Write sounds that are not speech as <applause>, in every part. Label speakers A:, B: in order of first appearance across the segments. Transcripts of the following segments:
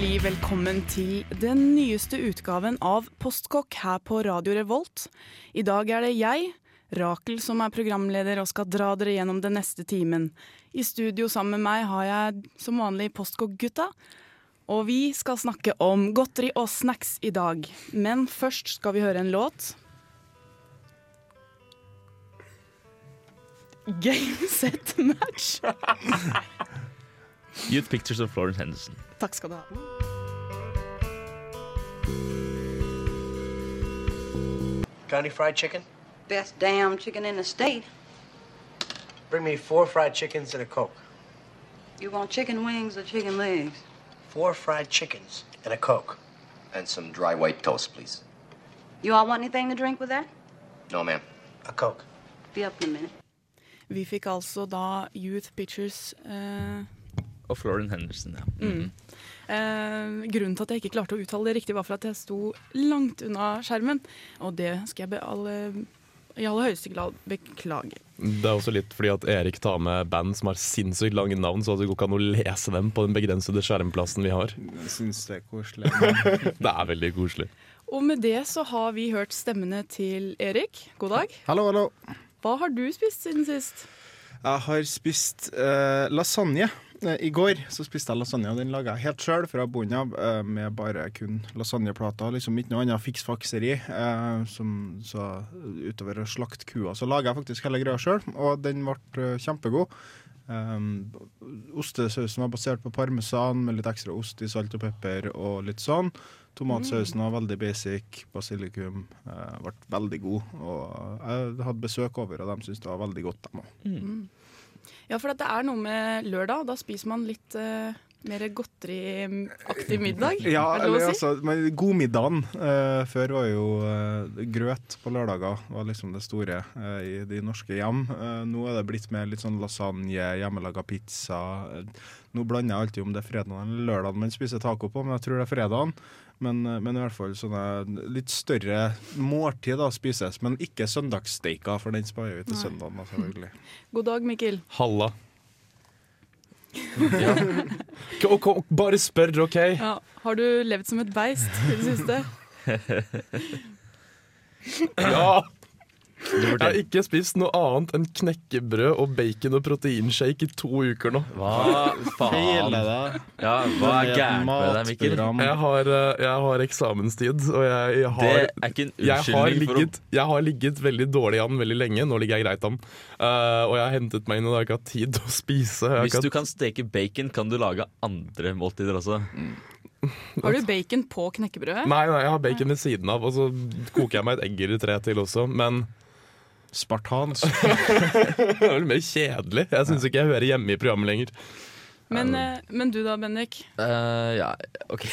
A: Hjertelig velkommen til den nyeste utgaven av Postkokk her på Radio Revolt. I dag er det jeg, Rakel, som er programleder og skal dra dere gjennom den neste timen. I studio sammen med meg har jeg som vanlig Postkokk-gutta. Og vi skal snakke om godteri og snacks i dag. Men først skal vi høre en låt. Game, set, match. <laughs>
B: Youth Pictures of Florence Henderson.
A: Takk skal du ha.
C: Got any fried chicken?
D: Best damn chicken in the state.
C: Bring me four fried chickens and a Coke.
D: You want chicken wings or chicken legs?
C: Four fried chickens and a Coke.
E: And some dry white toast, please.
D: You all want anything to drink with that?
E: No, ma'am.
C: A Coke.
D: Be up in a minute.
A: Vi fikk altså da Youth Pictures eh,
B: Og Florin Henderson, ja.
A: Eh, grunnen til at jeg ikke klarte å uttale det riktig, var for at jeg sto langt unna skjermen. Og det skal jeg be alle, i aller høyeste grad beklage.
F: Det er også litt fordi at Erik tar med band som har sinnssykt lange navn, så det går ikke an å lese dem på den begrensede skjermplassen vi har.
G: Jeg syns det er koselig. <laughs>
F: Det er veldig koselig.
A: Og med det så har vi hørt stemmene til Erik. God dag.
G: hallo, hallo.
A: Hva har du spist siden sist?
G: Jeg har spist eh, lasagne. Eh, I går så spiste jeg lasagne, og den laga jeg helt sjøl fra bunnen av, eh, med bare kun lasagneplater. Liksom ikke noe annet fiksfakseri. Eh, som, så utover å slakte kua, så laga jeg faktisk hele greia sjøl, og den ble kjempegod. Ostesausen var basert på parmesan med litt ekstra ost i salt og pepper og litt sånn. Tomatsausen var veldig basic. Basilikum eh, ble veldig god. Og jeg hadde besøk over, og de syntes det var veldig godt, de òg.
A: Ja, for det er noe med lørdag. Da spiser man litt uh, mer godteriaktig middag. <laughs>
G: Ja,
A: er
G: eller
A: si?
G: altså, men godmiddagen uh, før var jo uh, grøt på lørdager. var liksom det store uh, i de norske hjem. Eh, nå er det blitt mer litt sånn lasagne, hjemmelaga pizza. Eh, nå blander jeg alltid om det er fredagen eller lørdagen man spiser taco på, men jeg tror det er fredagen. Men, eh, men i hvert fall sånne litt større måltid da spises. Men ikke søndagssteika, for den sparer vi til søndagen. da, selvfølgelig. <laughs>
A: God dag, Mikkel.
F: Halla. <laughs> Ja. Og, og, bare spør, OK?
A: Ja, har du levd som et beist i det siste? <laughs>
F: Ja! Jeg har ikke spist noe annet enn knekkebrød og bacon og proteinshake i to uker nå.
B: Hva faen? Ja, hva er gærent med deg, Mikkel?
F: Jeg har, eh, jeg har eksamenstid, og jeg, jeg
B: Det
F: har
B: er ikke en
F: jeg har,
B: unnskyldning for å
F: ligget, jeg har ligget veldig dårlig an veldig lenge. Nå ligger jeg greit an. Uh, og jeg har hentet meg inn, og jeg har ikke hatt tid til å spise. Jeg
B: Hvis du kan steke bacon, kan du lage andre måltider også.
A: Har du bacon på knekkebrødet?
F: Nei, nei, jeg har bacon ved siden av, og så koker jeg meg et egg eller tre til også. Men
G: Spartansk. <laughs>
F: det er vel mer kjedelig. Jeg syns ikke jeg hører hjemme i programmet lenger.
A: Men, eh, men du da, Bendik?
B: Uh, ja, OK.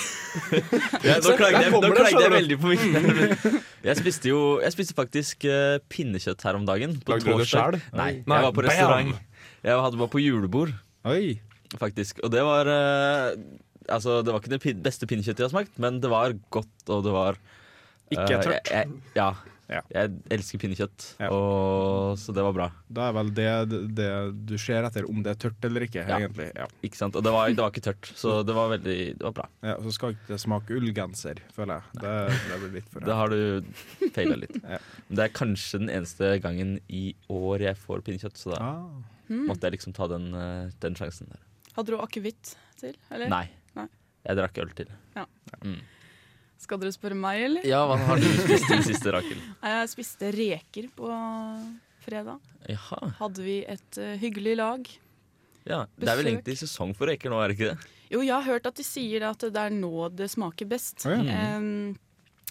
B: <laughs> ja, nå klagde jeg, nå klagde jeg veldig på Mikkel. <laughs> Jeg spiste jo Jeg spiste faktisk uh, pinnekjøtt her om dagen. På
F: Lagde du det sjøl?
B: Nei, jeg var på restaurant. Jeg hadde bare på julebord,
G: Oi.
B: faktisk. Og det var uh, Altså, det var ikke det beste pinnekjøttet jeg har smakt, men det var godt, og det var
G: Ikke tørt.
B: Jeg, jeg, ja.
G: Ja.
B: Jeg elsker pinnekjøtt,
G: Ja.
B: og, så det var bra.
G: Da er vel det, det du ser etter om det er tørt eller ikke,
B: Ja.
G: egentlig. Ja.
B: Ikke sant? Og det var, det var ikke tørt, så det var veldig Det var bra.
G: Ja, så skal ikke det smake ullgenser, føler jeg. Det, det blir litt for
B: Det har du feila litt. <laughs>
G: Ja.
B: Men det er kanskje den eneste gangen i år jeg får pinnekjøtt, så da
G: ah.
B: måtte jeg liksom ta den, eh, den sjansen der.
A: Hadde du akevitt til? Eller?
B: Nei.
A: Nei.
B: Jeg drakk øl til.
A: Skal dere spørre meg, eller?
B: Ja, hva har du spist den siste, Rakel? <laughs>
A: Jeg spiste reker på fredag.
B: Jaha.
A: Hadde vi et uh, hyggelig lag.
B: Ja. Det er vel egentlig sesong for reker nå, er det ikke det?
A: Jo, jeg har hørt at de sier at det er nå det smaker best.
G: Å,
A: um,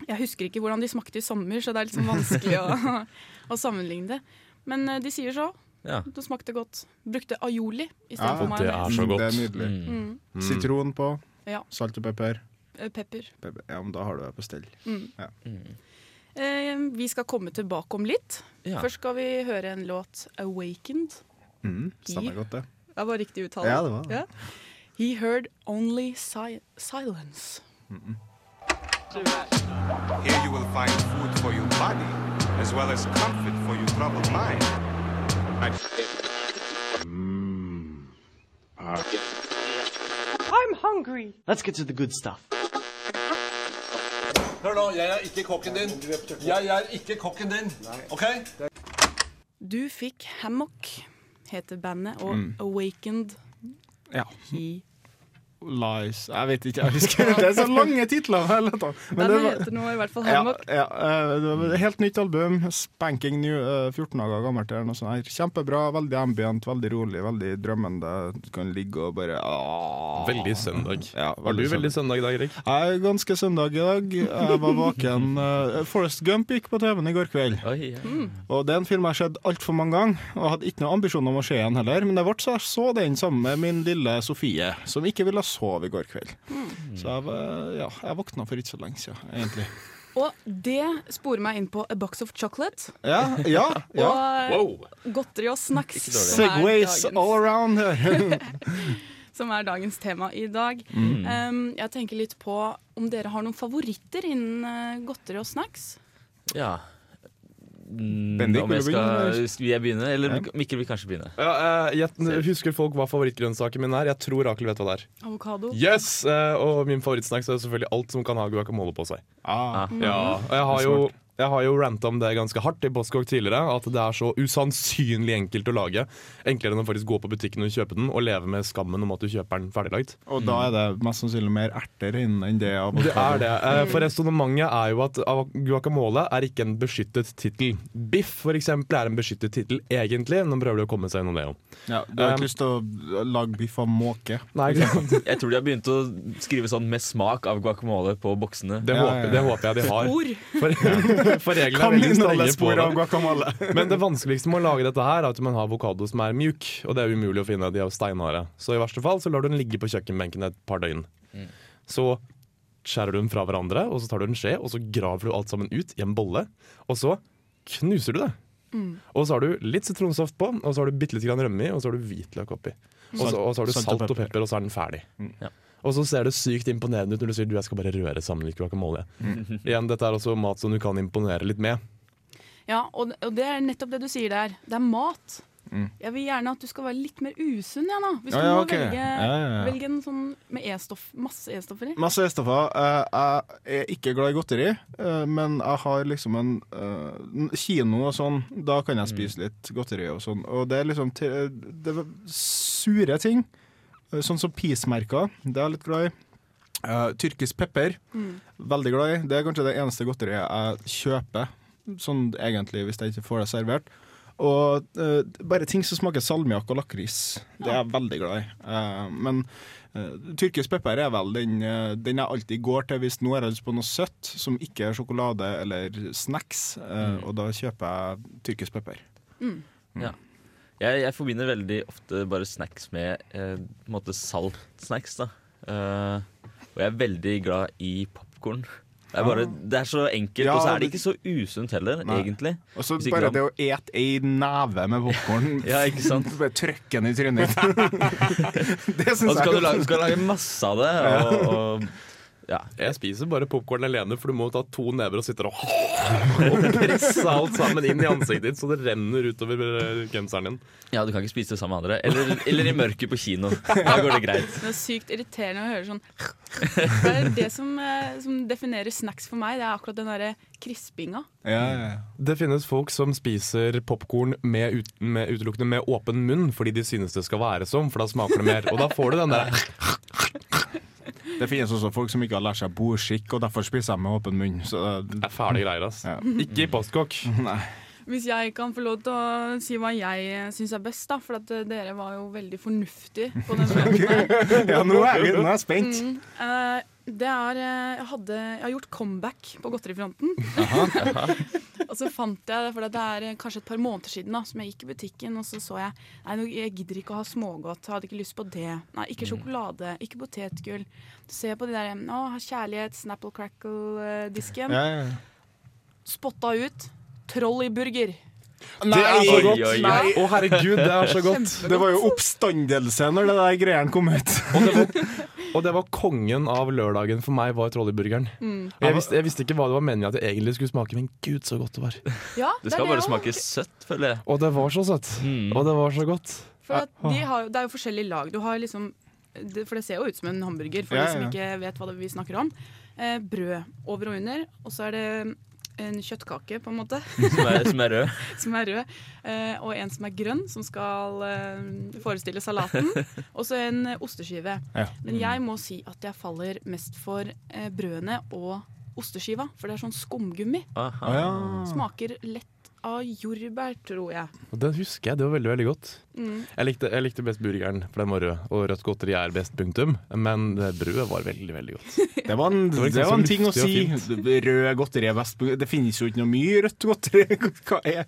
A: jeg husker ikke hvordan de smakte i sommer, så det er liksom vanskelig å, <laughs> å sammenligne det. Men uh, de sier så.
B: Ja.
A: Det smakte godt. Brukte aioli
G: Ja,
A: istedenfor
F: det er så godt.
G: Det er nydelig.
B: Mm.
A: Mm.
G: Sitron på,
A: Ja.
G: salt og pepper.
A: Eh, Pepper.
G: Pepper. Ja, men da har du det på stell. Ja.
A: Eh, vi skal komme tilbake om litt.
B: Ja.
A: Først skal vi høre en låt 'Awakened'.
G: Mm, stemmer godt, det.
A: Det var riktig uttale.
G: Ja, det var det.
A: Ja. He heard only si silence.
H: Here you will find food for your body, as well as comfort for your troubled mind.
I: I'm hungry.
J: Let's get to the good stuff.
K: Hør nå, jeg er ikke kokken din. Jeg er ikke kokken din. OK?
A: Du fikk Hammock, heter bandet, og
G: Mm.
A: 'Awakened'.
G: Ja.
A: He.
G: Lies Jeg vet ikke, jeg husker <laughs> Det er så lange titler. Men det var-
A: heter nå i hvert fall Hammock.
G: ja, eh, det var et helt nytt album. Spanking new, eh, 14 dager gammelt. Eller noe sånt. Kjempebra, veldig ambient, veldig rolig, veldig drømmende. Du kan ligge og bare aah.
F: Veldig søndag.
G: Ja,
F: Var du veldig søndag i dag, Erik?
G: Jeg er ganske søndag i dag. Jeg var vaken. <laughs> Uh, Forest Gump gikk på TV-en i går kveld.
B: Oi, ja.
G: Og Det er en film jeg har sett altfor mange ganger, og hadde ikke noen ambisjon om å se igjen heller. Men det ble så jeg så den sammen med min lille Sofie, som ikke ville sove i går kveld. Så jeg, var- ja, jeg våkna for ikke så lenge siden, egentlig.
A: Og det sporer meg inn på A Box of Chocolate.
G: Ja, ja, <laughs> ja.
A: Og godteri og snacks.
G: Segways all around <laughs>
A: som er dagens tema i dag.
G: Mm.
A: Um, jeg tenker litt på om dere har noen favoritter innen eh, godteri og snacks.
B: ja.
G: Bendik,
B: om
G: vil
B: jeg
G: du begynne,
B: skal,
G: eller?
B: jeg begynne, eller
G: Ja.
B: Mikkel vil kanskje begynne?
F: Ja, eh, jeg husker folk hva favorittgrønnsaken min er. Jeg tror Rakel vet hva det er.
A: Avokado.
F: Yes! eh, Og min favorittsnacks er selvfølgelig alt som kan ha guacamole på seg.
G: Ah.
F: Ja, og jeg har jo jeg har jo ranta om det ganske hardt i Postkokk tidligere, at det er så usannsynlig enkelt å lage. Enklere enn å faktisk gå på butikken og kjøpe den, og leve med skammen om at du kjøper den ferdiglagd.
G: Og da er det mest sannsynlig mer erter inne enn det av
F: Det er det. Eh, For resonnementet er jo at guacamole er ikke en beskyttet tittel. Biff for eksempel er en beskyttet tittel, egentlig. Nå prøver de å komme seg gjennom det òg.
G: Ja, du har
F: Um,
G: ikke lyst til å lage biff av måke?
F: Nei, ikke sant? <laughs>
B: Jeg tror de har begynt å skrive sånn med smak av guacamole på boksene.
F: Det,
G: Ja,
F: håper,
G: ja,
F: det håper jeg de har. For, <laughs> <laughs> for reglene er veldig strenge på det.
G: guacamole. <laughs>
F: Men det vanskeligste med å lage dette her er at man har avokado som er mjuk, og det er umulig å finne. De er steinharde. Så i verste fall så lar du den ligge på kjøkkenbenken et par døgn. Så skjærer du den fra hverandre, og så tar du en skje, og så graver du alt sammen ut i en bolle. Og så knuser du det. Og så har du litt sitronsaft på, og så har du bitte litt rømme i, og så har du hvitløk oppi. Og så, og så har du
G: Salt og pepper.
F: pepper, og så er den ferdig.
B: Ja.
F: Og så ser det sykt imponerende ut når du sier du jeg skal bare røre sammen litt guacamole. Igjen, dette er også mat som du kan imponere litt med.
A: Ja, og, og det er nettopp det du sier der. Det er mat.
G: Mm.
A: Jeg vil gjerne at du skal være litt mer usunn, ja, da. Hvis
G: Ja,
A: du må
G: okay.
A: velge,
G: Ja, ja, ja.
A: velge en sånn med E-stoff, masse E-stoffer i.
G: Masse E-stoffer. Eh, Jeg er ikke glad i godteri, eh, men jeg har liksom en eh, kino og sånn. Da kan jeg spise litt godteri og sånn. Og det er liksom det er sure ting. Eh, Sånn som peace-merker. Det er jeg litt glad i. Uh, tyrkisk pepper. Veldig glad i. Det er kanskje det eneste godteriet jeg kjøper, sånn egentlig, hvis jeg ikke får det servert. Og uh, bare ting som smaker salmiakk og lakris. Det er jeg veldig glad i. Uh, men uh, tyrkisk pepper er vel den, den jeg alltid går til hvis nå har jeg lyst på noe søtt som ikke er sjokolade eller snacks. Mm. Og da kjøper jeg tyrkisk pepper.
B: Jeg, jeg forbinder veldig ofte bare snacks med eh, på en måte saltsnacks. da Eh, Og jeg er veldig glad i popkorn. Det, er bare- det er så enkelt,
G: Ja,
B: og så er det ikke så usunt heller,
G: Nei.
B: egentlig.
G: Og så bare det å ete ei neve med popkorn. <laughs>
B: Ja, ikke sant? <laughs>
G: bare trykke den i trynet. <laughs> det
B: Og
G: syns
B: så skal du
G: jeg.
B: lage, skal lage masse av det. Og, og ja.
F: Jeg spiser bare popkorn alene, for du må ta to never og sitte og, <laughs> og presse alt sammen inn i ansiktet ditt så det renner utover eh, genseren din.
B: ja, du kan ikke spise det sammen med andre. Eller, eller i mørket på kino. Da går det greit.
A: Det er sykt irriterende å høre sånn Det er det som, eh, som definerer snacks for meg. Det er akkurat den derre krispinga.
G: Ja, ja, ja.
F: Det finnes folk som spiser popkorn med, med utelukkende med åpen munn fordi de synes det skal være sånn, for da smaker det mer. Og da får du den der
G: Det finnes også folk som ikke har lært seg bordskikk, og derfor spiser de med åpen munn. Så det,
F: Det er fæle greier, ass.
G: Ja. <laughs>
F: Ikke i postkokk. <laughs>
G: nei.
A: Hvis jeg kan få lov til å si hva jeg syns er best, da. For at eh, dere var jo veldig fornuftige på den <laughs> måten.
G: Ja, nå er jeg, nå er jeg spent.
A: Mm, uh, det er eh, jeg, hadde, jeg har gjort comeback på godterifronten. Og så fant jeg det, for det er eh, kanskje et par måneder siden da, som jeg gikk i butikken, og så så jeg Nei, jeg gidder ikke å ha smågodt. Hadde ikke lyst på det. Nei, ikke sjokolade. Ikke potetgull. Så ser jeg på de der Å, kjærlighet, Snapple Crackle-disken.
G: Ja, ja, ja.
A: Spotta ut. Troll i burger.
G: Nei,
F: det er så godt!
G: oi, oi.
F: oi. Å, herregud, det er så godt.
G: Det var jo oppstandelse når det der greiene kom ut.
F: Og det, var, og det var kongen av lørdagen for meg, var trolleyburgeren.
A: Mm.
F: Jeg, visste- jeg visste ikke hva det var meningen at det egentlig skulle smake, men gud, så godt det var.
A: Ja,
B: Det
A: er
B: skal bare smake søtt, føler jeg.
F: Og det var så søtt. Og det var så godt.
A: For at de har, det er jo forskjellige lag. Du har liksom For det ser jo ut som en hamburger, for
F: Ja,
A: de som ikke vet hva det, vi snakker om. Eh, brød over og under, og så er det en kjøttkake, på en måte. <laughs>
B: Som er, som er rød. <laughs>
A: som er rød. Eh, og en som er grønn, som skal eh, forestille salaten. <laughs> Og så en osteskive.
G: Ja.
A: Men jeg må si at jeg faller mest for eh, brødene og osteskiva, for det er sånn skumgummi.
B: Aha.
F: Ah.
A: Smaker lett av jordbær, tror jeg.
F: Og den husker jeg, det var veldig veldig godt.
A: Mm.
F: Jeg, likte, jeg likte best burgeren, for den var rød. Og rødt godteri er best, punktum. Men det brødet var veldig, veldig godt.
G: Det var en, <laughs>
F: Det var
G: det
F: liksom
G: var en ting å si. Rød godteri er best. Det finnes jo ikke noe mye rødt godteri. <laughs> Hva er,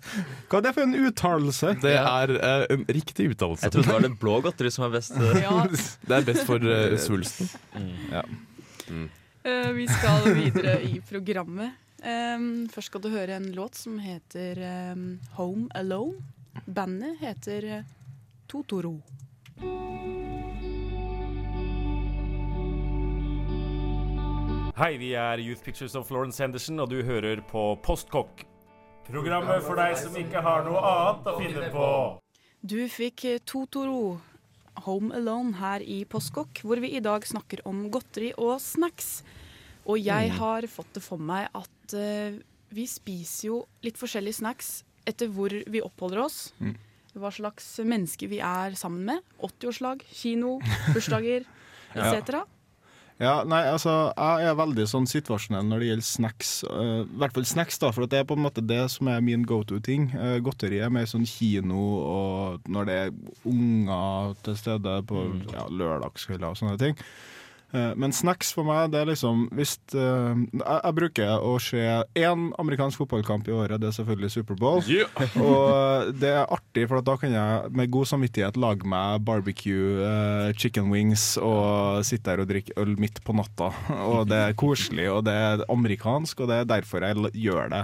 G: hva er det for en uttalelse?
F: Det er uh, en riktig uttalelse.
B: Jeg trodde det var det blå godteri som er best. <laughs>
A: Ja.
F: Det er best for uh, svulsten.
G: Ja.
A: Eh, vi skal videre i programmet. Um, først skal du høre en låt som heter um, Home Alone. Bandet heter eh, Totoro.
I: Hei, vi er Youth Pictures of Florence Henderson, og du hører på Postkokk. Programmet for deg som ikke har noe annet å finne på.
A: Du fikk eh, Totoro Home Alone her i Postkokk, hvor vi i dag snakker om godteri og snacks. Og jeg har fått det for meg at eh, vi spiser jo litt forskjellige snacks etter hvor vi oppholder oss.
G: Mm.
A: Hva slags mennesker vi er sammen med. 80-årslag, kino, bursdager <laughs>
G: Ja.
A: etc.
G: Ja, nei, altså, jeg er veldig sånn situasjonell når det gjelder snacks. Uh, I hvert fall snacks, da, for det er på en måte det som er min go to-ting. Uh, godteri er mer sånn kino og når det er unger til stede på ja, lørdagskvelder og sånne ting. Eh, men snacks for meg, det er liksom hvis uh, jeg, jeg bruker å se én amerikansk fotballkamp i året, det er selvfølgelig Superbowl. <laughs> og det er artig, for at da kan jeg med god samvittighet lage meg barbecue uh, chicken wings og sitte der og drikke øl midt på natta. <laughs> Og det er koselig, og det er amerikansk, og det er derfor jeg gjør det.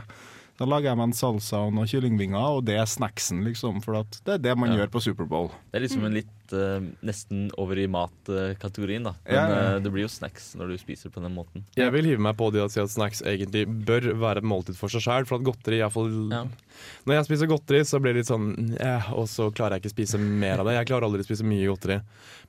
G: Da lager jeg meg en salsa og noen kyllingvinger, og det er snacksen, liksom. For at det er det man
B: Ja.
G: gjør på Superbowl.
B: Det er liksom en litt eh, nesten over i mat-kategorien, da. Men
G: Ja, ja.
B: eh, det blir jo snacks når du spiser på den måten.
F: Jeg vil hive meg på det å si at snacks egentlig bør være et måltid for seg sjøl. For at godteri iallfall ja. Når jeg spiser godteri, så blir det litt sånn eh, Og så klarer jeg ikke spise mer av det. Jeg klarer aldri å spise mye godteri.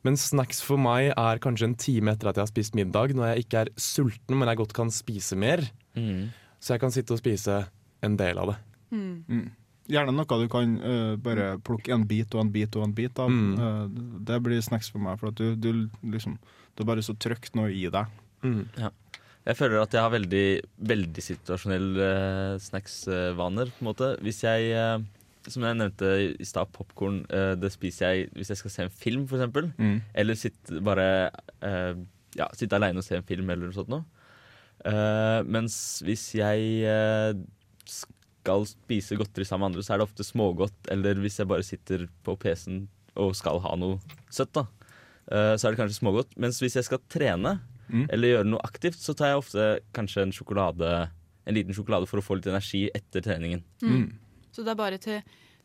F: Men snacks for meg er kanskje en time etter at jeg har spist middag, når jeg ikke er sulten, men jeg godt kan spise mer.
B: Mm.
F: Så jeg kan sitte og spise en del av det.
G: Mm. Gjerne noe du kan uh, bare plukke en bit og en bit og en bit av.
F: Mm.
G: Uh, det blir snacks for meg, for at du, du liksom Det er bare så trygt noe i deg.
B: Ja. Jeg føler at jeg har veldig, veldig situasjonelle uh, snacksvaner, på en måte. Hvis jeg, eh, som jeg nevnte i stad, popkorn, det spiser jeg hvis jeg skal se en film, for eksempel.
G: Mm.
B: Eller sitte bare Ja, sitte aleine og se en film eller noe sånt noe. Eh, mens hvis jeg skal spise godteri sammen med andre, så er det ofte smågodt. Eller hvis jeg bare sitter på PC-en og skal ha noe søtt, da. eh, så er det kanskje smågodt. Mens hvis jeg skal trene,
G: Mm.
B: eller gjøre noe aktivt, så tar jeg ofte kanskje en sjokolade En liten sjokolade for å få litt energi etter treningen.
A: Mm. Så det er bare til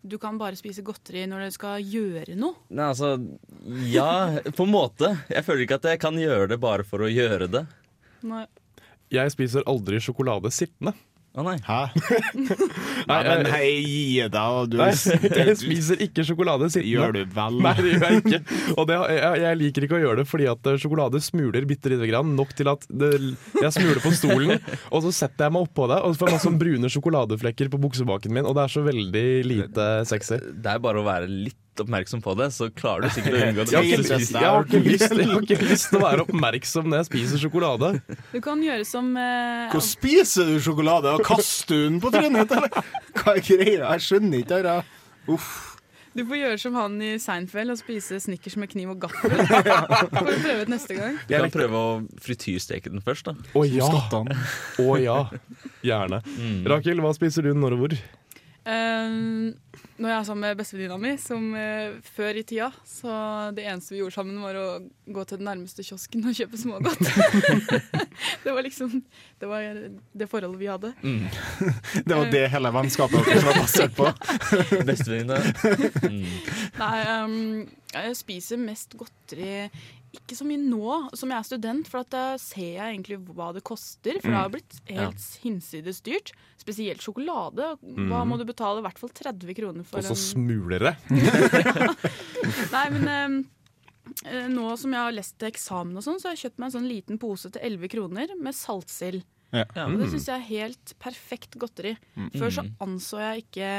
A: Du kan bare spise godteri når du skal gjøre noe.
B: Nei, altså Ja, på en måte. Jeg føler ikke at jeg kan gjøre det bare for å gjøre det.
A: Nei.
F: Jeg spiser aldri sjokolade sittende.
B: Å nei.
G: Hæ? <laughs>
F: Nei,
G: men hei, gi deg. Du,
F: Nei, jeg spiser ikke sjokolade sittende.
G: Gjør du vel?
F: Nei, det gjør jeg ikke. Og det, jeg, jeg liker ikke å gjøre det fordi at eh, sjokolade smuler bitte lite grann. Nok til at det, jeg smuler på stolen, <laughs> og så setter jeg meg oppå det, og så får jeg masse sånn brune sjokoladeflekker på buksebaken min, og det er så veldig lite sexy.
B: Det er bare å være litt oppmerksom på det, så klarer du sikkert å <laughs> unngå det.
F: Jeg har, ikke, jeg, har ikke lyst, jeg har ikke lyst til å være oppmerksom når jeg spiser sjokolade.
A: Du kan gjøre som eh,
G: Hvor spiser du sjokolade? Og kaster du den på trynet. <laughs> Hva er greia? Jeg skjønner ikke dette. Uff.
A: Du får gjøre som han i Seinfeld og spise Snickers med kniv og gaffel. <laughs> Får du prøve det neste gang.
B: Du kan prøve å frityrsteke den først, da.
F: Å ja! Å ja. Gjerne.
B: Mm.
F: Rakel, hva spiser du når og hvor?
A: Um, når jeg er sammen med bestevenninna mi, som uh, før i tida, så det eneste vi gjorde sammen, var å gå til den nærmeste kiosken og kjøpe smågodt. <laughs> det var liksom det, var det forholdet vi hadde.
B: Mm. <laughs>
G: Det var det hele vennskapet <laughs> deres var basert på.
B: Bestevenninne. Mm.
A: Nei, um, jeg spiser mest godteri ikke så mye nå som jeg er student, for at da ser jeg egentlig hva det koster. For det har blitt helt hinsides dyrt. Spesielt sjokolade. Hva
F: Mm.
A: må du betale? I hvert fall 30 kroner for
F: Og så smuler det. <laughs>
A: Nei, men um, nå som jeg har lest til eksamen og sånn, så har jeg kjøpt meg en sånn liten pose til 11 kroner med saltsild.
G: Ja.
A: Og det
F: Mm.
A: syns jeg er helt perfekt godteri.
G: Mm.
A: Før så anså jeg ikke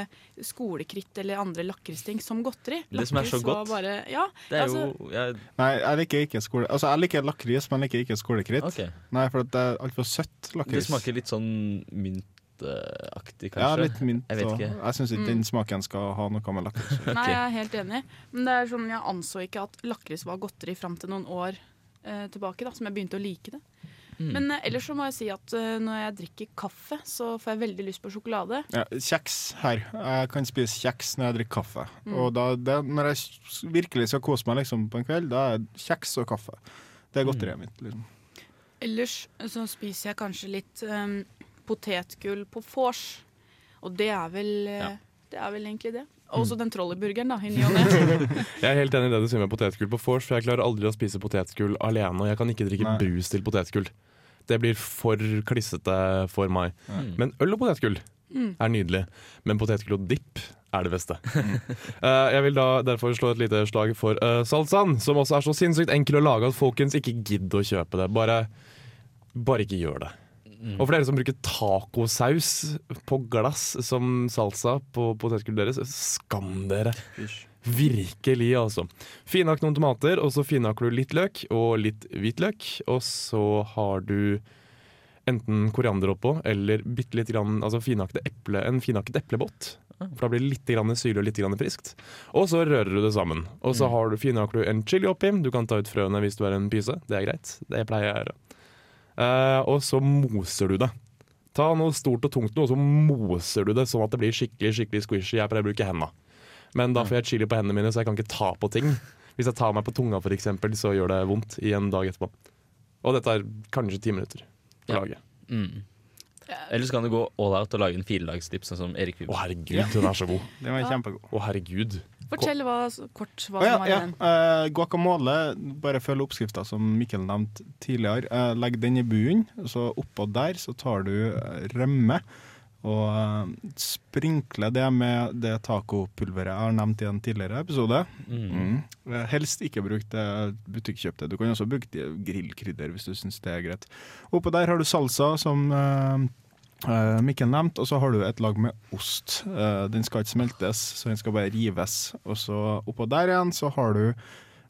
A: skolekritt eller andre lakristing som godteri.
B: Det som er så godt.
A: Bare, ja,
B: Det er
A: altså,
B: jo jeg,
G: Nei, jeg liker ikke skole... Altså, jeg liker lakris, men jeg liker ikke skolekritt.
B: Okay.
G: Nei, for det er altfor søtt
B: Det smaker litt sånn myntaktig, kanskje.
G: Ja, litt mynt.
B: Jeg vet
G: og
B: ikke.
G: jeg syns ikke den smaken skal ha noe med lakris å gjøre.
A: Nei, jeg er helt enig. Men det er sånn, jeg anså ikke at lakris var godteri fram til noen år eh, tilbake, da, som jeg begynte å like det.
B: Mm.
A: Men eh, ellers så må jeg si at eh, når jeg drikker kaffe, så får jeg veldig lyst på sjokolade.
G: Ja, kjeks her. Jeg kan spise kjeks når jeg drikker kaffe.
A: Mm.
G: Og da, det, når jeg virkelig skal kose meg liksom, på en kveld, da er kjeks og kaffe. Det er godteriet mitt. Liksom.
A: Ellers så spiser jeg kanskje litt um, potetgull på vors. Og det er vel ja. Det er vel egentlig det. Og så den trolleyburgeren, da.
F: Jeg er helt enig i det du sier med potetgull på vors, for jeg klarer aldri å spise potetgull alene. Og jeg kan ikke drikke
G: Nei.
F: brus til potetgull. Det blir for klissete for meg. Men øl og potetgull
A: Mm.
F: er nydelig. Men potetgull og dipp er det beste. <laughs> Eh, jeg vil da derfor slå et lite slag for uh, salsaen, som også er så sinnssykt enkel å lage at folkens ikke gidder å kjøpe det. Bare, bare ikke gjør det.
B: Mm.
F: Og for dere som bruker tacosaus på glass som salsa på potetgullet deres, skam dere. Virkelig, altså. Finhakk noen tomater, og så finhakker du litt løk og litt hvitløk. Og så har du enten koriander oppå, eller bitte litt grann, altså eple, en finhakket eplebåt. For da blir det litt grann syrlig og litt grann friskt. Og så rører du det sammen. Og så har du, finhakker du en chili oppi. Du kan ta ut frøene hvis du er en pyse. Det er greit. Det pleier jeg å gjøre. Uh, og så moser du det. Ta noe stort og tungt noe, og så moser du det sånn at det blir skikkelig skikkelig squishy. Jeg pleier å bruke henda. Men da får jeg chili på hendene mine, så jeg kan ikke ta på ting. Hvis jeg tar meg på tunga, eksempel, så gjør det vondt i en dag etterpå. Og dette er kanskje ti minutter å
B: Ja.
F: lage.
B: Mm. Eller så kan du gå all out og lage en firedagsdipp, sånn som Erik
F: Å
B: Vibe.
F: herregud, den er så god. <laughs>
G: Den var kjempegod.
F: Å herregud.
A: Fortell hva, kort hva
G: oh, ja,
A: som er
G: ja.
A: den.
G: Uh, guacamole, bare følg oppskrifta som Mikkel nevnte tidligere. Uh, legg den i bunnen, så oppå der så tar du eh, rømme. Og eh, sprinkle det med det tacopulveret jeg har nevnt i en tidligere episode. Mm. Mm. Helst ikke bruk det butikkjøpte. Du kan også bruke grillkrydder hvis du syns det er greit. Oppå der har du salsa, som eh, eh, Mikkel nevnte, og så har du et lag med ost. Eh, den skal ikke smeltes, så den skal bare rives. Og så oppå der igjen så har du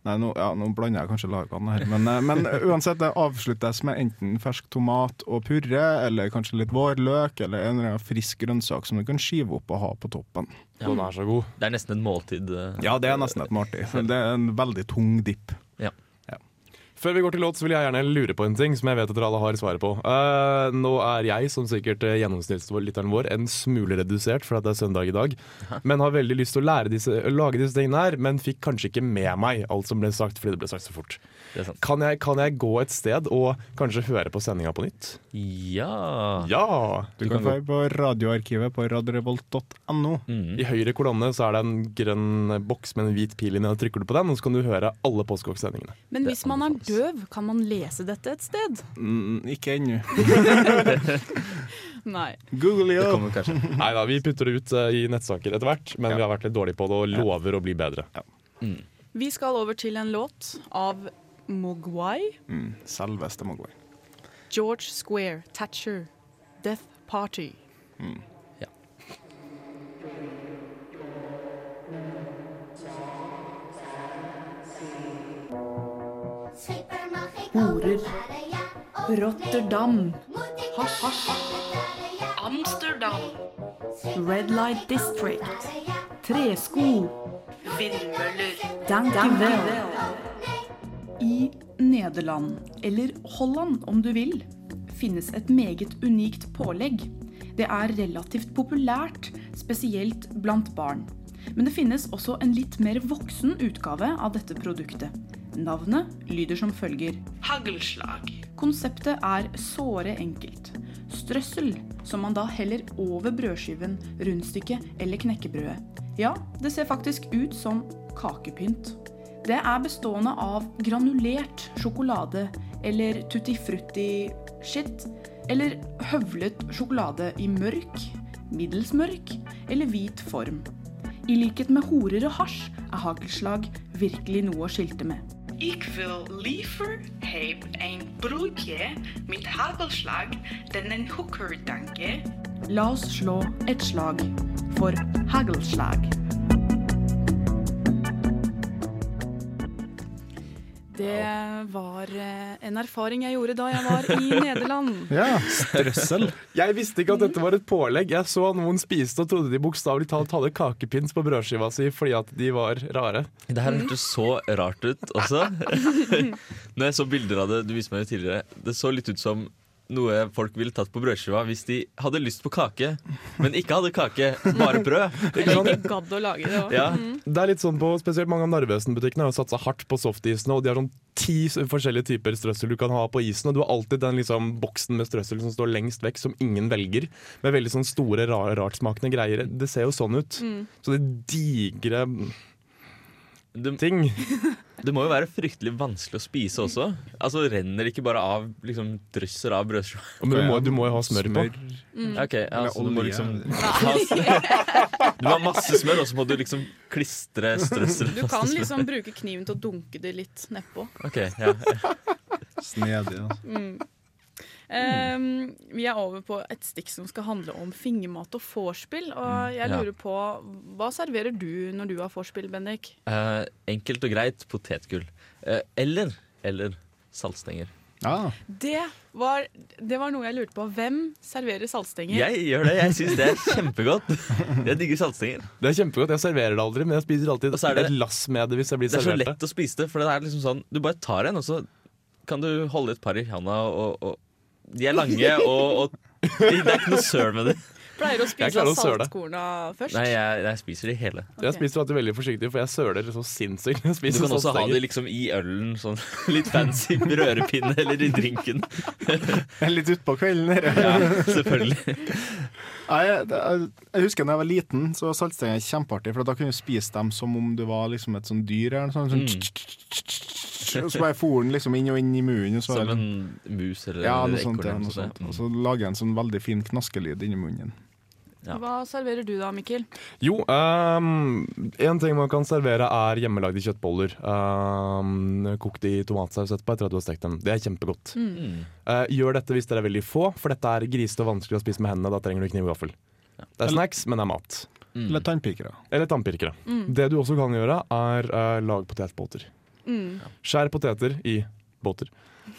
G: Nei, nå, ja, nå blander jeg kanskje lagene her, men, eh, men uansett, det avsluttes med enten fersk tomat og purre, eller kanskje litt vårløk, eller en eller annen frisk grønnsak som du kan skive opp og ha på toppen.
F: Den er så god.
B: Det er nesten et måltid. eh.
G: Ja, det er nesten et måltid. Det er en veldig tung dipp.
F: Før vi går til låt, så vil jeg gjerne lure på en ting som jeg vet at dere alle har svaret på. Uh, nå er jeg, som sikkert eh, gjennomsnittslytteren vår, en smule redusert for at det er søndag i dag. Men har veldig lyst til å lære disse, lage disse tingene her, men fikk kanskje ikke med meg alt som ble sagt fordi det ble sagt så fort.
B: Det sant.
F: Kan jeg, kan jeg gå et sted og kanskje høre på sendinga på nytt?
B: Ja.
F: Ja!
G: Du, kan gå på radioarkivet på radiorevolt.no.
B: Mm.
F: I høyre kolonne så er det en grønn boks med en hvit pil inni, og trykker du på den, og så kan du høre alle Postkokk-sendingene.
A: Men hvis man er døv, kan man lese dette et sted?
G: Mm, ikke ennå. <laughs>
A: Nei.
G: Google
B: Det
G: jo!
B: kommer.
F: Nei da, vi putter det ut eh, i nettsaker etter hvert, men
G: Ja.
F: vi har vært litt dårlige på det og lover å bli bedre.
A: Vi skal over til en låt av Mogwai.
G: Mm, selveste Mogwai.
A: George Square, Thatcher, Death Party.
B: Ja.
J: Horer. Rotterdam. Hasj. Amsterdam. Red Light District. Tresko. Vindmøller. Dankjewel.
A: I Nederland, eller Holland om du vil, finnes et meget unikt pålegg. Det er relativt populært, spesielt blant barn. Men det finnes også en litt mer voksen utgave av dette produktet. Navnet lyder som følger Haglslag. Konseptet er såre enkelt. Strøssel, som man da heller over brødskiven, rundstykket eller knekkebrødet. Ja, det ser faktisk ut som kakepynt. Det er bestående av granulert sjokolade eller tutti frutti shit, eller høvlet sjokolade i mørk, middels mørk eller hvit form. I likhet med horer og hasj er hagelslag virkelig noe å skilte med.
L: Ik wil liever heb een broodje met hagelslag dan een hooker, dank je.
A: La oss slå et slag for hagelslag. Det var eh, en erfaring jeg gjorde da jeg var i <laughs> Nederland.
F: Ja, strøssel. Jeg visste ikke at dette var et pålegg. Jeg så noen spiste og trodde de bokstavelig talt hadde kakepins på brødskiva si fordi at de var rare.
B: Det her hørtes så rart ut også. <laughs> Når jeg så bilder av det du viste meg jo tidligere, det så litt ut som noe folk ville tatt på brødskiva hvis de hadde lyst på kake, men ikke hadde kake, bare brød. <laughs>
A: Eller ikke gadd å lage det òg.
B: Ja.
F: Det er litt sånn på Spesielt mange av Narvesen-butikkene har satsa hardt på softisene. Og de har sånn ti forskjellige typer strøssel du kan ha på isen. Og du har alltid den liksom boksen med strøssel som står lengst vekk, som ingen velger. Med veldig sånn store, rar, rartsmakende greier. Det ser jo sånn ut.
B: Mm.
F: Så det digre ting. <laughs>
B: Det må jo være fryktelig vanskelig å spise også. Altså Renner det ikke bare av liksom, drysser av brødskiva?
F: Men du må, du må jo ha smør på.
B: Mm. Ok, altså, du må liksom ha, <laughs> Du må ha masse smør, og så må du liksom klistre strøssel
A: Du kan liksom bruke kniven til å dunke det litt nedpå.
B: Okay, ja.
G: Snedig, altså.
A: Mm. Ehm, vi er over på et stikk som skal handle om fingermat og vorspiel. Og jeg
B: Ja.
A: lurer på, hva serverer du når du har vorspiel, Bendik?
B: Uh, enkelt og greit potetgull. Uh, eller eller saltstenger.
A: Det var, det var noe jeg lurte på. Hvem serverer saltstenger?
B: Jeg gjør det. Jeg syns det er kjempegodt. Jeg digger saltstenger.
F: Det er kjempegodt. Jeg serverer det aldri, men jeg spiser alltid
B: er det-
F: et lass med det hvis jeg blir servert
B: Det er så lett å spise det, for det er liksom sånn Du bare tar en, og så kan du holde et par i handa, og, og de er lange, og, og det er ikke noe søl med det.
A: Pleier du å
F: Jeg
A: spise
F: klarer å søle.
A: saltkorna først?
B: Nei, jeg, jeg spiser de hele.
F: Jeg spiser alltid veldig forsiktig, for jeg søler så sinnssykt. Jeg
B: Du
F: spiser
B: kan også ha
F: de
B: det liksom i ølen, sånn <laughs> litt fancy rørepinne eller i drinken.
G: Litt utpå kvelden, dere.
B: Ja, selvfølgelig. <laughs>
G: Jeg, jeg, jeg husker da jeg var liten, så var saltstenger kjempeartig. For da kunne du spise dem som om du var liksom et sånt dyr. Eller sånt, sånn, Og så bare for den liksom inn og inn i munnen.
B: Som en mus eller
G: ja, noe sånt,
B: ekorn
G: ja, noe
B: sånt.
G: Og så lager jeg en sånn veldig fin knaskelyd inni munnen.
A: Hva serverer du da, Mikkel?
F: Jo, um, en ting man kan servere er hjemmelagde kjøttboller. Um, kokt i tomatsaus etterpå etter at du har stekt dem. Det er kjempegodt.
A: Mm.
F: Uh, gjør dette hvis dere er veldig få, for dette er grisete og vanskelig å spise med hendene. Da trenger du kniv og gaffel. Det er snacks, men det er mat.
G: Eller tannpirkere.
F: Eller tannpirkere.
A: Mm.
F: Det du også kan gjøre, er uh, lag potetbåter.
A: Mm.
F: Skjær poteter i båter.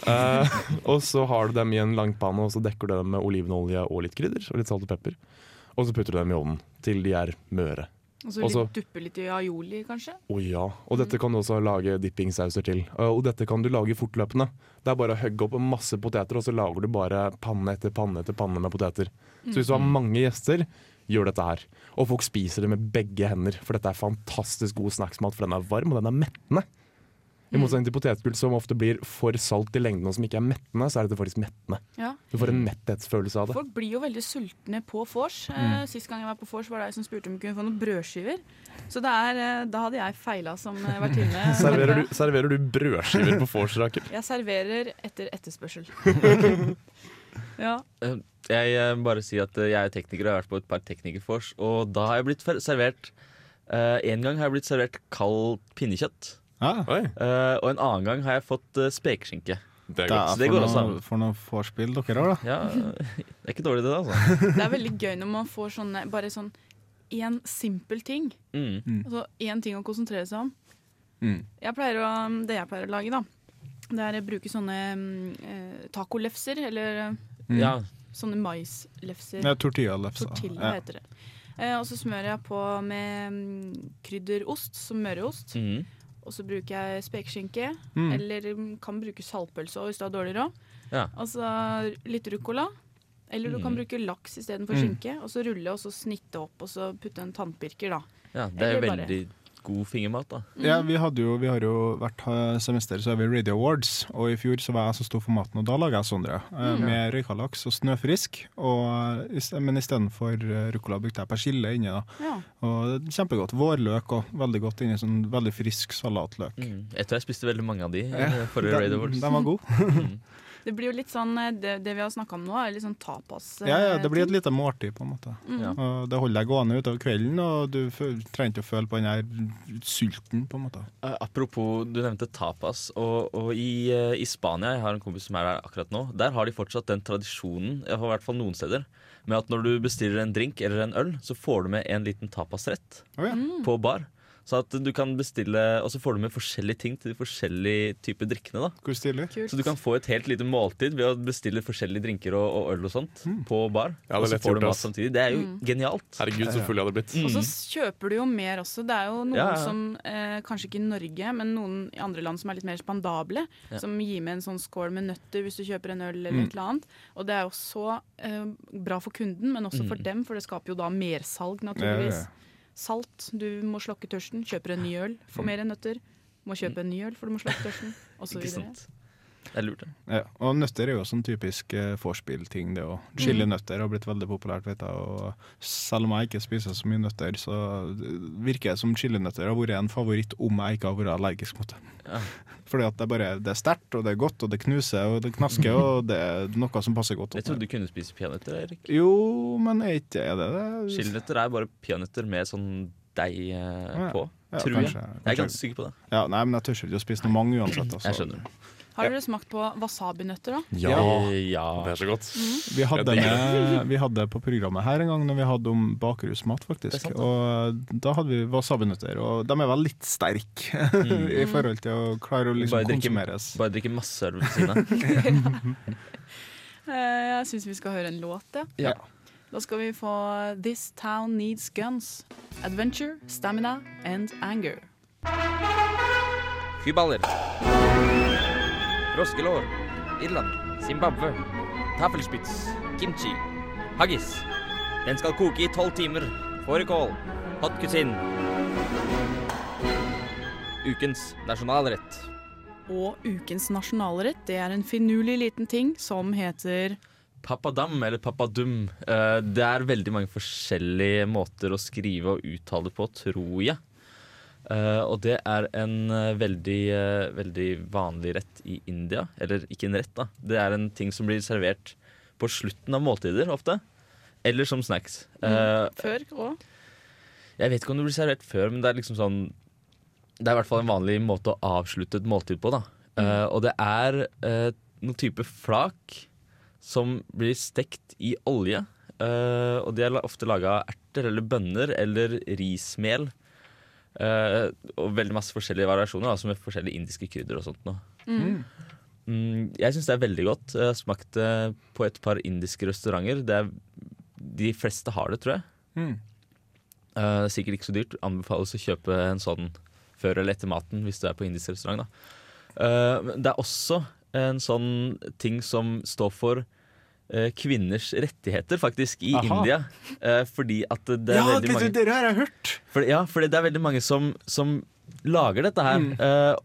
F: Uh, <laughs> og så har du dem i en langpanne, og så dekker du dem med olivenolje og litt krydder. Og litt salt og pepper. Og så putter du dem i ovnen til de er møre.
A: Og så litt- duppe litt i aioli, kanskje?
F: Å ja. Og dette kan du også lage dippingsauser til. Uh, og dette kan du lage fortløpende. Det er bare å hugge opp masse poteter, og så lager du bare panne etter panne etter panne med poteter. Så hvis du har mange gjester, gjør dette her. Og folk spiser det med begge hender, for dette er fantastisk god snacksmat, for den er varm, og den er mettende. I motsetning til potetgull, som ofte blir for salt i lengden, og som ikke er mettende, så er dette faktisk mettende.
A: Ja.
F: Du får en metthetsfølelse av det.
A: Folk blir jo veldig sultne på vors. Eh,
F: Mm.
A: Sist gang jeg var på vors, var det jeg som spurte om vi kunne få noen brødskiver. Så det er, eh, da hadde jeg feila som eh, vertinne. <laughs>
F: Serverer du, serverer du brødskiver på vors, Rakel?
A: Jeg serverer etter etterspørsel. <laughs> ja.
B: Jeg bare sier at jeg er tekniker og har vært på et par teknikerfors, og da har jeg blitt servert En gang har jeg blitt servert kald pinnekjøtt.
G: Ah.
B: Uh, og en annen gang har jeg fått uh, spekeskinke.
G: Det
B: det
G: for
B: går også
G: noe. For noe vorspiel dere har, da.
B: Ja, det er ikke dårlig, det, altså. <laughs>
A: Det er veldig gøy når man får sånne bare sånn én simpel ting.
B: Mm.
A: Altså én ting å konsentrere seg om.
G: Mm.
A: Jeg å, det jeg pleier å lage, da, det er å bruke sånne mm, eh, tacolefser, eller eh,
G: Mm. Ja.
A: sånne maislefser.
G: Ja, tortillalefser.
A: Tortilla
G: Ja.
A: heter det. Eh, og så smører jeg på med mm, krydderost, som møreost.
B: Mhm.
A: Og så bruker jeg spekeskinke,
B: Mm.
A: eller kan bruke saltpølse hvis du har dårlig råd.
B: Ja.
A: Og så litt ruccola. Eller du kan
B: Mm.
A: bruke laks istedenfor
B: Mm.
A: skinke. Og så rulle og så snitte opp, og så putte en tannpirker, da.
B: Ja, det er jo
A: veldig bare-
B: god fingermat, da.
G: Ja, vi, hadde jo, vi har jo hvert eh, semester så har vi Radio Awards, og i fjor så var jeg som sto for maten, og da laga jeg Sondre. eh,
B: Mm.
G: Med røykalaks og snøfrisk, og, eh, men istedenfor ruccola brukte jeg persille inni. da.
A: Ja.
G: Og Kjempegodt. Vårløk og veldig godt inni sånn veldig frisk salatløk.
B: Mm. Jeg tror jeg spiste veldig mange av de
G: Ja,
B: forrige
G: den-
B: Awards.
G: De var god. <laughs>
A: Det blir jo litt sånn, eh, det, det vi har snakka om nå, er litt sånn tapas. eh,
G: Ja, ja, det blir et lite måltid, på en måte.
A: Mm.
G: Og det holder deg gående utover kvelden, og du trenger ikke å føle på den der sulten, på en måte.
B: Eh, apropos, du nevnte tapas. Og, og i, i Spania, jeg har en kompis som er der akkurat nå, der har de fortsatt den tradisjonen, i hvert fall noen steder, med at når du bestiller en drink eller en øl, så får du med en liten tapasrett
G: Oh, ja.
A: Mm.
B: på bar. Så at du kan bestille, Og så får du med forskjellige ting til de forskjellige typer drikkene. da Så du kan få et helt lite måltid ved å bestille forskjellige drinker og, og øl og sånt på bar.
F: Ja, det
B: og så får du mat samtidig. Det er jo
A: Mm.
B: genialt.
F: Herregud, så full jeg hadde blitt.
A: Og så kjøper du jo mer også. Det er jo noen
B: Ja, ja.
A: som, eh, kanskje ikke i Norge, men noen i andre land som er litt mer spandable.
B: Ja.
A: Som gir med en sånn skål med nøtter hvis du kjøper en øl eller
B: Mm.
A: et eller annet. Og det er jo så eh, bra for kunden, men også for
B: Mm.
A: dem, for det skaper jo da mersalg, naturligvis.
G: Ja, ja, ja.
A: Salt. Du må slokke tørsten. Kjøper en ny øl, får mer enn nøtter. Må kjøpe en ny øl, for du må slokke tørsten. Og så videre.
B: Det er lurt, det.
G: Ja, og nøtter er jo sånn typisk uh, vorspiel-ting, det òg. Chilinøtter har blitt veldig populært, vet jeg. Og selv om jeg ikke spiser så mye nøtter, så virker det som chilinøtter har vært en favoritt om jeg ikke har vært allergisk mot det.
B: Ja. <laughs>
G: Fordi at det, bare, det er sterkt, og det er godt, og det knuser, og det knasker, og det er noe som passer godt.
B: Jeg trodde du kunne spise peanøtter, Erik.
G: Jo, men er ikke det det?
B: Chilinøtter er bare peanøtter med sånn deig eh,
G: Ja.
B: på.
G: Ja,
B: tror
G: kanskje-
B: jeg. Jeg er ganske sikker på det.
G: Ja, nei, men jeg tør ikke å spise noe mange uansett. <clears throat> Altså.
B: Jeg skjønner.
A: Har dere smakt på wasabinøtter, da?
G: Ja.
B: ja.
F: Det er så godt.
G: Vi hadde, med, vi hadde på programmet her en gang når vi hadde om bakerusmat faktisk.
B: Sant, da.
G: og da hadde vi wasabinøtter, og de er vel litt sterke <laughs> i forhold til å klare å liksom
B: Bare drikke,
G: konsumeres.
B: bare drikke masse øl ved siden av. <laughs> <laughs>
A: Eh, Jeg syns vi skal høre en låt, ja.
B: Ja.
A: Da skal vi få This Town Needs Guns. Adventure, Stamina and Anger.
M: Fyballer. Froskelår. Irland. Zimbabwe. taffelspitz, Kimchi. Haggis. Den skal koke i tolv timer. Fårikål. Hot cuisine. Ukens nasjonalrett.
A: Og ukens nasjonalrett det er en finurlig liten ting som heter
B: Papadam eller papadum. eh, Det er veldig mange forskjellige måter å skrive og uttale på, tror jeg. Eh, og det er en uh, veldig, uh, veldig vanlig rett i India. Eller ikke en rett, da. Det er en ting som blir servert på slutten av måltider ofte. Eller som snacks. Mm.
A: Før grå?
B: jeg vet ikke om det blir servert før, men det er liksom sånn Det er i hvert fall en vanlig måte å avslutte et måltid på. da Mm. Og det er uh, noen type flak som blir stekt i olje. Og de er ofte laga av erter eller bønner eller rismel. Eh, og veldig masse forskjellige variasjoner, altså med forskjellige indiske krydder og sånt.
A: Mm.
B: Mm, jeg syns det er veldig godt. Jeg har smakt det på et par indiske restauranter. Det er, de fleste har det, tror jeg.
G: Mm.
B: Uh, er sikkert ikke så dyrt. Anbefales å kjøpe en sånn før eller etter maten hvis du er på indisk restaurant. Eh, det er også en sånn ting som står for eh, kvinners rettigheter, faktisk, i
G: Aha.
B: India. Eh, fordi at det er
G: Ja,
B: veldig mange
G: det har jeg hørt!
B: for, Ja, fordi det er veldig mange som, som lager dette her.
G: Mm.
B: Eh,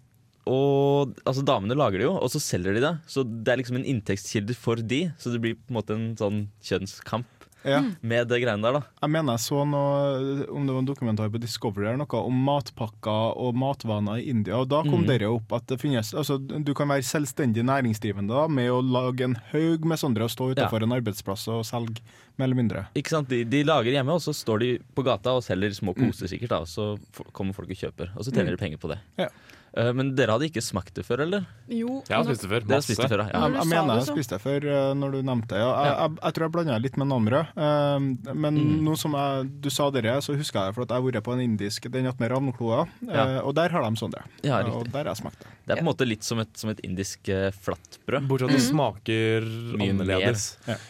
B: og altså Damene lager det jo, og så selger de det. Så det er liksom en inntektskilde for de. Så det blir på en måte en sånn kjønnskamp
G: Ja.
B: med det greiene der, da.
G: Jeg mener jeg så noe, om det var en dokumentar på Discovery eller noe, om matpakker og matvaner i India. Og da kom
B: mm.
G: dere opp at det finnes altså, Du kan være selvstendig næringsdrivende da, med å lage en haug med sånne og stå utenfor en arbeidsplass og selge, mer eller mindre.
B: Ikke sant? De, de lager hjemme, og så står de på gata og selger små poser, sikkert. da Og så kommer folk og kjøper, og så tjener
G: Mm.
B: de penger på det.
G: Ja.
B: Eh, men dere hadde ikke smakt det før, eller?
A: Jo.
F: Jeg har spist det før.
B: Masse. spist det før, ja.
G: Jeg, jeg mener jeg spiste det før uh, når du nevnte det. Ja, jeg, jeg, jeg tror jeg blanda litt med nambrød. Uh, men
B: Mm.
G: nå som jeg, du sa dere, så husker jeg det, for at jeg har vært på en indisk den attmed Ravnkloa,
B: Ja.
G: og der har de sånn det.
B: Ja,
G: og der har jeg smakt det.
B: Det er på en måte litt som et, som et indisk eh, flatbrød.
F: Bortsett fra at det smaker
B: mm.
F: annerledes.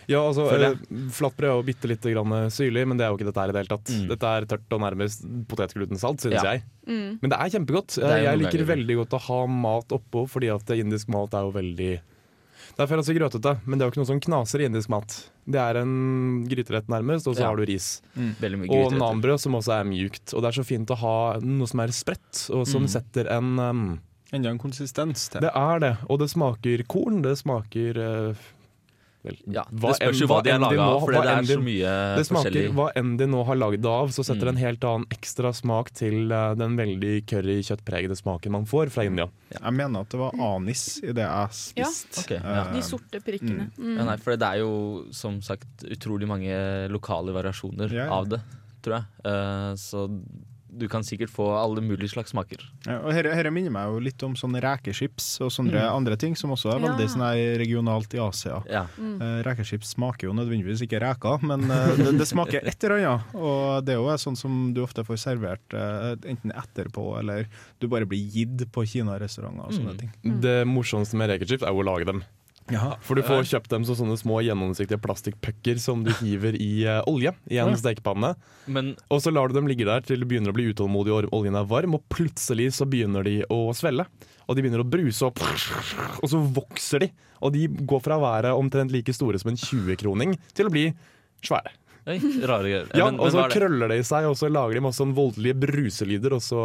F: Ja, altså, eh, Flatbrød er jo bitte lite grann syrlig, men det er jo ikke dette her i det hele tatt.
B: Mm.
F: Dette er tørt og nærmest potetglutensalt, synes
B: Ja.
F: jeg.
A: Mm.
F: Men det er kjempegodt.
B: er
F: jeg liker. Veldig godt å ha mat oppå, fordi at indisk mat er jo veldig Det er altså grøtete, men det er jo ikke noe som knaser i indisk mat. Det er en gryterett nærmest, og så
B: Ja.
F: har du ris.
B: Mm.
F: Og nanbrød som også er mjukt. Og det er så fint å ha noe som er spredt, og som
B: Mm.
F: setter en um,
G: Enda en konsistens til.
F: Det er det. Og det smaker korn. Det smaker uh, vel,
B: Ja, det spørs
F: enn-
B: jo hva de er
F: enn
B: laga av, for det er
F: de-
B: så mye
F: Det smaker
B: forskjellig.
F: hva enn de nå har lagd av, så setter det
B: Mm.
F: en helt annen ekstra smak til uh, den veldig curry-kjøttpregede smaken man får fra India.
G: Jeg mener at det var anis i det jeg spiste.
B: Ja.
G: Uh,
A: De sorte prikkene. Mm.
B: Ja, nei, for det er jo som sagt utrolig mange lokale variasjoner
G: Ja, ja.
B: av det, tror jeg. Uh, så du kan sikkert få alle mulige slags smaker.
G: Ja, og Dette her minner meg jo litt om sånne rekechips og sånne
B: Mm.
G: andre ting, som også er
A: Ja.
G: veldig sånn her regionalt i Asia.
B: Ja.
A: Mm.
G: Eh, rekechips smaker jo nødvendigvis ikke reker, men eh, det, det smaker et eller annet. Og det er jo sånn som du ofte får servert eh, enten etterpå, eller du bare blir gitt på kinarestauranter og sånne
B: Mm.
G: ting.
F: Det morsomste med rekechips er jo å lage dem. For du får kjøpt dem som sånne små gjennomsiktige plastikkpucker som du hiver i uh, olje i en
B: Ja.
F: stekepanne.
B: Men
F: Og så lar du dem ligge der til du begynner å bli utålmodig og oljen er varm, og plutselig så begynner de å svelle. Og de begynner å bruse opp, <laughs> og så vokser de. Og de går fra å være omtrent like store som en 20-kroning til å bli svære.
B: Oi, rare greier.
F: Ja,
B: men,
F: og
B: men
F: så
B: hva er det?
F: i seg, og så lager de masse sånn voldelige bruselyder, og så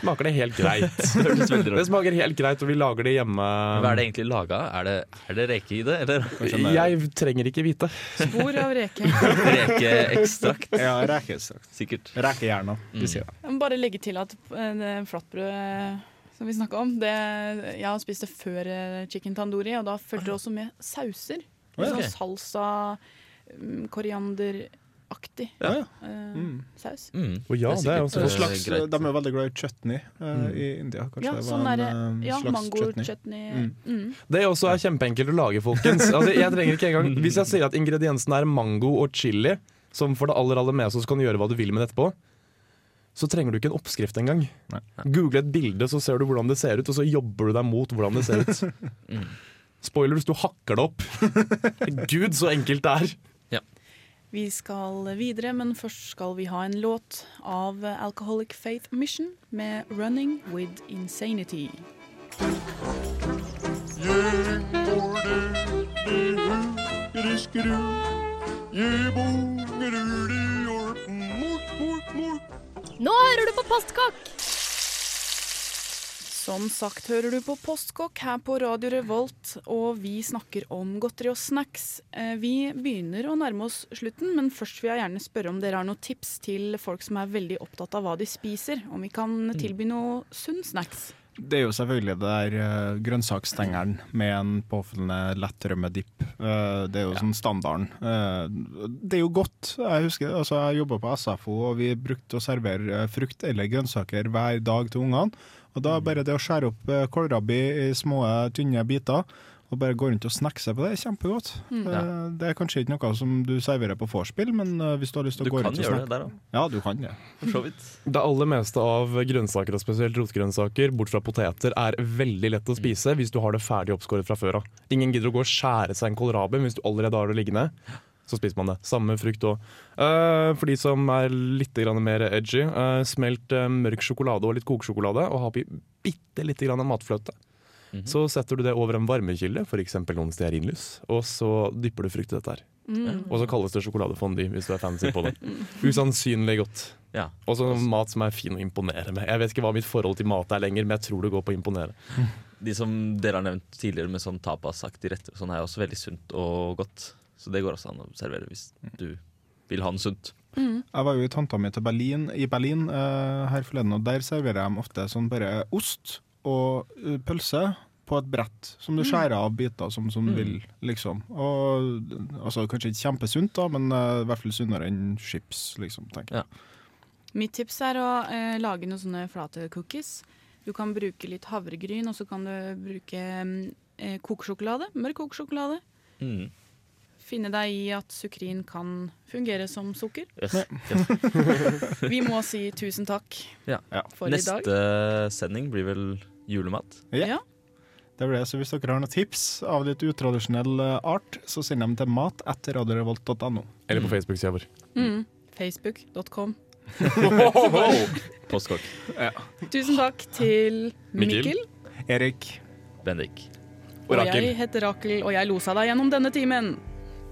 F: smaker det helt greit. <laughs>
B: Det høres
F: det smaker helt greit, og vi lager det hjemme.
B: Hva er det egentlig laga av? Er det, er det reke i det, eller?
F: Jeg trenger ikke vite.
A: Spor av reke. <laughs>
B: Rekeekstrakt.
G: Ja, rekeekstrakt.
B: Sikkert.
G: Rekehjerna.
B: Mm.
A: Jeg må bare legge til at eh, flatbrød som vi snakka om, det, jeg har spist det før eh, chicken tandoori, og da fulgte det også med sauser.
G: Okay. ja.
A: Sånn salsa, korianderaktig
G: Ja, ja.
A: eh,
G: Mm.
A: saus.
B: Mm.
F: Og ja, det er også
G: Og
B: eh,
G: slags,
B: greit.
G: de er veldig glad i chutney eh,
F: Mm.
G: i India. Kanskje
A: Ja,
G: det
A: sånn
G: en eh,
A: ja,
G: slags
A: mango-chutney.
G: chutney.
A: Mm. Mm.
F: Det også er kjempeenkelt å lage, folkens. <laughs> Altså, jeg trenger ikke engang Hvis jeg sier at ingrediensene er mango og chili, som for det aller aller meste så kan du gjøre hva du vil med det etterpå, så trenger du ikke en oppskrift engang. Google et bilde, så ser du hvordan det ser ut, og så jobber du deg mot hvordan det ser ut. <laughs>
B: Spoiler
F: Spoilers, du hakker det opp. <laughs> Gud, så enkelt det er.
A: Vi skal videre, men først skal vi ha en låt av Alcoholic Faith Mission med 'Running With Insanity'.
J: Nå hører du på Postkokk!
A: Som sagt hører du på Postkokk her på Radio Revolt, og vi snakker om godteri og snacks. Eh, Vi begynner å nærme oss slutten, men først vil jeg gjerne spørre om dere har noen tips til folk som er veldig opptatt av hva de spiser. Om vi kan tilby noe sunn snacks.
G: Det er jo selvfølgelig det der grønnsakstengeren grønnsaksstengeren med en påfølgende lett rømmedipp. det er jo sånn standarden. Det er jo godt. Jeg husker, altså jeg jobba på SFO, og vi brukte å servere frukt eller grønnsaker hver dag til ungene. Og da bare det å skjære opp uh, kålrabi i små, tynne biter og bare gå rundt og snackse på det, er kjempegodt.
A: Mm.
G: Uh, Det er kanskje ikke noe som du serverer på vorspiel, men hvis du har lyst til å
B: Du
G: gå rundt og snakke Du kan gjøre
B: det der, da.
G: Ja, du kan det.
B: For så vidt.
F: Det aller meste av grønnsaker, og spesielt rotgrønnsaker, bort fra poteter, er veldig lett å spise hvis du har det ferdig oppskåret fra før av. Ingen gidder å gå og skjære seg en kålrabi hvis du allerede har det liggende. Så spiser man det. Samme frukt òg. for de som er litt grann mer edgy, uh, smelt uh, mørk sjokolade og litt kokesjokolade, og ha oppi bitte lite grann matfløte.
B: Mhm.
F: Så setter du det over en varmekilde, f.eks. noen stearinlys, og så dypper du frukt i dette her.
A: Mm.
F: Og så kalles det sjokoladefondi, hvis du er fancy på det. <laughs> Usannsynlig godt.
B: Ja.
F: Og så mat som er fin å imponere med. Jeg vet ikke hva mitt forhold til mat er lenger, men jeg tror det går på å imponere.
B: De som dere har nevnt tidligere med sånn tapasaktig rett, sånn er også veldig sunt og godt. Så det går også an å servere hvis du vil ha den sunt.
G: Jeg var jo i tanta mi til Berlin, i Berlin eh, her forleden, og der serverer de ofte sånn bare ost og eh, pølse på et brett, som du skjærer av biter som, som du
B: Mm.
G: vil, liksom. Og altså, Kanskje ikke kjempesunt, da, men uh, i hvert fall sunnere enn chips, liksom, tenker jeg.
A: Mitt tips er å eh, lage noen sånne flate cookies. Du kan bruke litt havregryn, og så kan du bruke mm, eh, kokesjokolade. Mørk kokesjokolade.
B: Mm.
A: Finne deg i at sukrin kan fungere som sukker.
B: Yes. <laughs>
A: Vi må si tusen takk
B: Ja.
A: for i dag.
B: Neste sending blir vel julemat.
G: Ja. Det blir det, så Hvis dere har noen tips av litt utradisjonell eh, art, så send dem til mat etter radiorevolt.no.
F: Eller på Facebook-sida vår.
A: Mm. Facebook.com. <laughs>
B: Postkokk.
A: Tusen takk til
B: Mikkel.
A: Mikkel.
G: Erik.
B: Bendik.
A: Og jeg heter Rakel, og jeg losa deg gjennom denne timen.